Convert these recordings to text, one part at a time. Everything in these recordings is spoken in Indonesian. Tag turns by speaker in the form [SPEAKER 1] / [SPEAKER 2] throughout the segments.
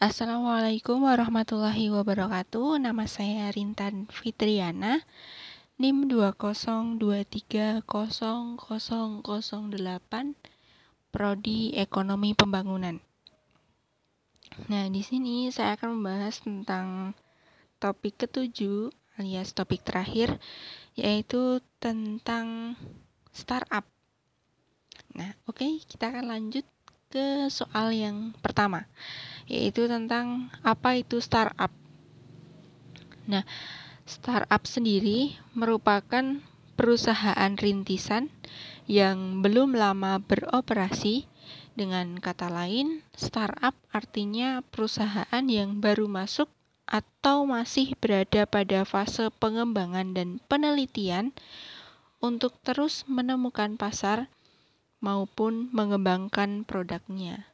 [SPEAKER 1] Assalamualaikum warahmatullahi wabarakatuh. Nama saya Rintan Fitriana. NIM 202300008 Prodi Ekonomi Pembangunan. Nah, di sini saya akan membahas tentang topik ketujuh alias topik terakhir yaitu tentang startup. Nah, oke, okay, kita akan lanjut ke soal yang pertama, yaitu tentang apa itu startup. Nah, startup sendiri merupakan perusahaan rintisan yang belum lama beroperasi. Dengan kata lain, startup artinya perusahaan yang baru masuk atau masih berada pada fase pengembangan dan penelitian untuk terus menemukan pasar maupun mengembangkan produknya.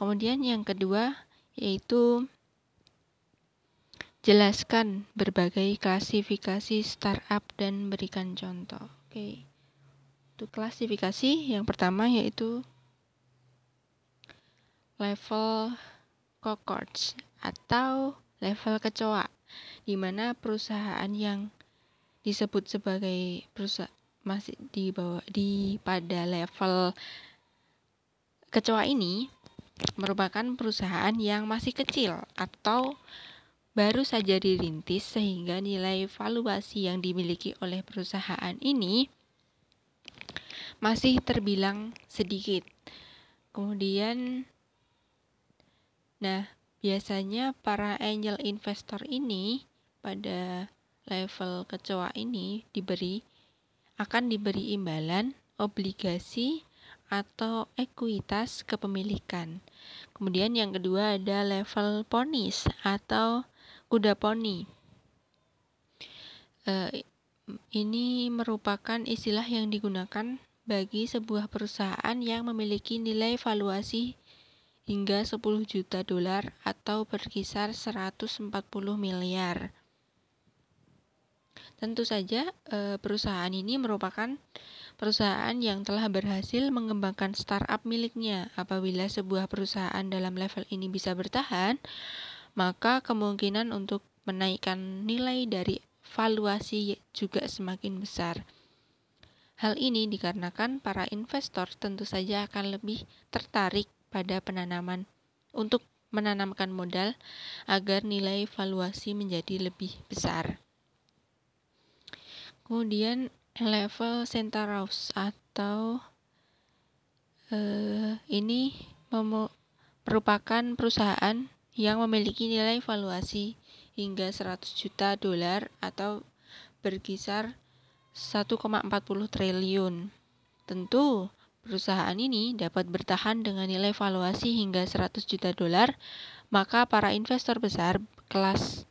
[SPEAKER 1] Kemudian yang kedua yaitu jelaskan berbagai klasifikasi startup dan berikan contoh. Oke. Untuk klasifikasi yang pertama yaitu level cohorts atau level kecoa di mana perusahaan yang disebut sebagai perusahaan masih di bawah di pada level kecoa ini merupakan perusahaan yang masih kecil atau baru saja dirintis sehingga nilai valuasi yang dimiliki oleh perusahaan ini masih terbilang sedikit. Kemudian nah, biasanya para angel investor ini pada level kecoa ini diberi akan diberi imbalan, obligasi, atau ekuitas kepemilikan. Kemudian yang kedua ada level ponis atau kuda poni. E, ini merupakan istilah yang digunakan bagi sebuah perusahaan yang memiliki nilai valuasi hingga 10 juta dolar atau berkisar 140 miliar. Tentu saja eh, perusahaan ini merupakan perusahaan yang telah berhasil mengembangkan startup miliknya. Apabila sebuah perusahaan dalam level ini bisa bertahan, maka kemungkinan untuk menaikkan nilai dari valuasi juga semakin besar. Hal ini dikarenakan para investor tentu saja akan lebih tertarik pada penanaman untuk menanamkan modal agar nilai valuasi menjadi lebih besar. Kemudian level Centaurus atau uh, ini merupakan perusahaan yang memiliki nilai valuasi hingga 100 juta dolar atau berkisar 1,40 triliun. Tentu, perusahaan ini dapat bertahan dengan nilai valuasi hingga 100 juta dolar, maka para investor besar kelas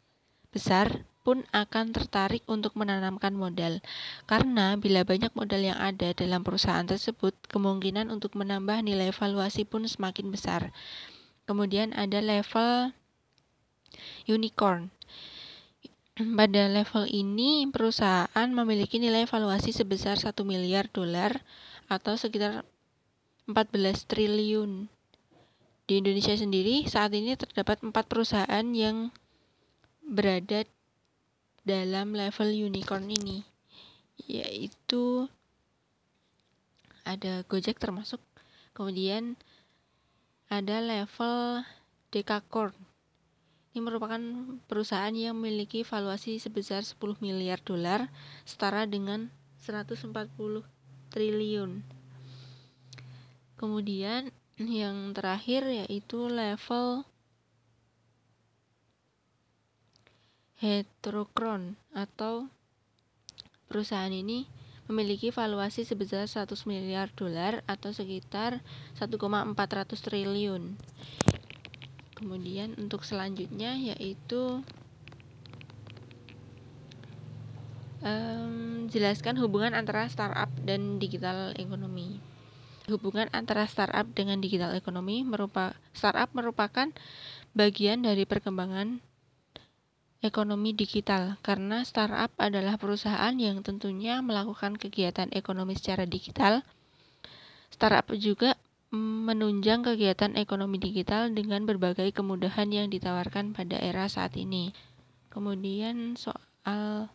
[SPEAKER 1] besar pun akan tertarik untuk menanamkan modal. Karena bila banyak modal yang ada dalam perusahaan tersebut, kemungkinan untuk menambah nilai valuasi pun semakin besar. Kemudian ada level unicorn. Pada level ini, perusahaan memiliki nilai valuasi sebesar 1 miliar dolar atau sekitar 14 triliun. Di Indonesia sendiri, saat ini terdapat empat perusahaan yang berada dalam level unicorn ini yaitu ada Gojek termasuk. Kemudian ada level Dekakorn ini merupakan perusahaan yang memiliki valuasi sebesar 10 miliar dolar setara dengan 140 triliun. Kemudian yang terakhir yaitu level Heterokron atau perusahaan ini memiliki valuasi sebesar 100 miliar dolar atau sekitar 1,400 triliun. Kemudian untuk selanjutnya yaitu um, jelaskan hubungan antara startup dan digital ekonomi. Hubungan antara startup dengan digital ekonomi merupakan startup merupakan bagian dari perkembangan ekonomi digital karena startup adalah perusahaan yang tentunya melakukan kegiatan ekonomi secara digital. Startup juga menunjang kegiatan ekonomi digital dengan berbagai kemudahan yang ditawarkan pada era saat ini. Kemudian soal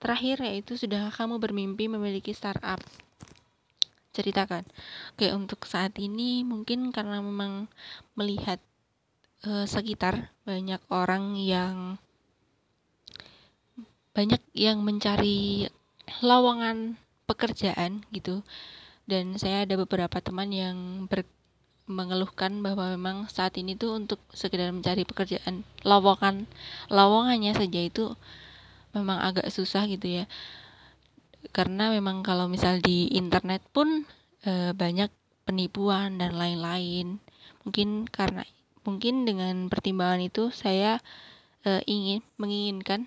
[SPEAKER 1] terakhir yaitu sudah kamu bermimpi memiliki startup? Ceritakan. Oke, untuk saat ini mungkin karena memang melihat e, sekitar banyak orang yang banyak yang mencari lowongan pekerjaan gitu. Dan saya ada beberapa teman yang ber, mengeluhkan bahwa memang saat ini tuh untuk sekedar mencari pekerjaan lowongan lowongannya saja itu memang agak susah gitu ya. Karena memang kalau misal di internet pun e, banyak penipuan dan lain-lain. Mungkin karena mungkin dengan pertimbangan itu saya e, ingin menginginkan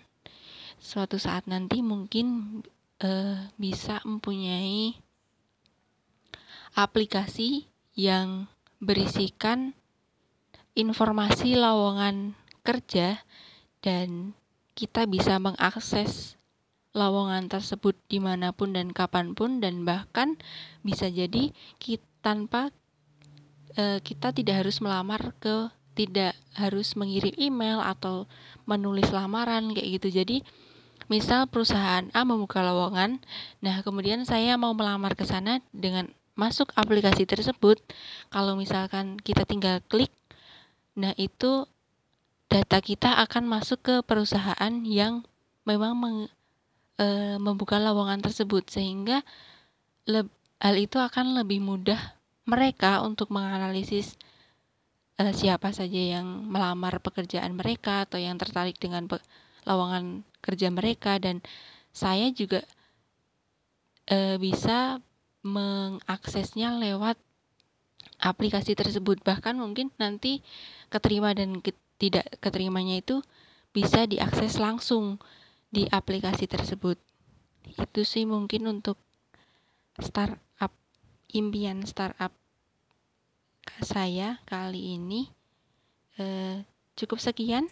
[SPEAKER 1] suatu saat nanti mungkin e, bisa mempunyai aplikasi yang berisikan informasi lowongan kerja dan kita bisa mengakses lowongan tersebut di mana pun dan kapan pun dan bahkan bisa jadi kita, tanpa e, kita tidak harus melamar ke tidak harus mengirim email atau menulis lamaran kayak gitu. Jadi misal perusahaan A membuka lowongan nah kemudian saya mau melamar ke sana dengan masuk aplikasi tersebut, kalau misalkan kita tinggal klik, nah itu data kita akan masuk ke perusahaan yang memang meng, e, membuka lowongan tersebut. Sehingga le, hal itu akan lebih mudah mereka untuk menganalisis e, siapa saja yang melamar pekerjaan mereka atau yang tertarik dengan pe, lowongan kerja mereka dan saya juga e, bisa mengaksesnya lewat aplikasi tersebut. Bahkan mungkin nanti keterima dan ke, tidak keterimanya itu bisa diakses langsung di aplikasi tersebut. Itu sih mungkin untuk startup impian startup saya kali ini. Eh, cukup sekian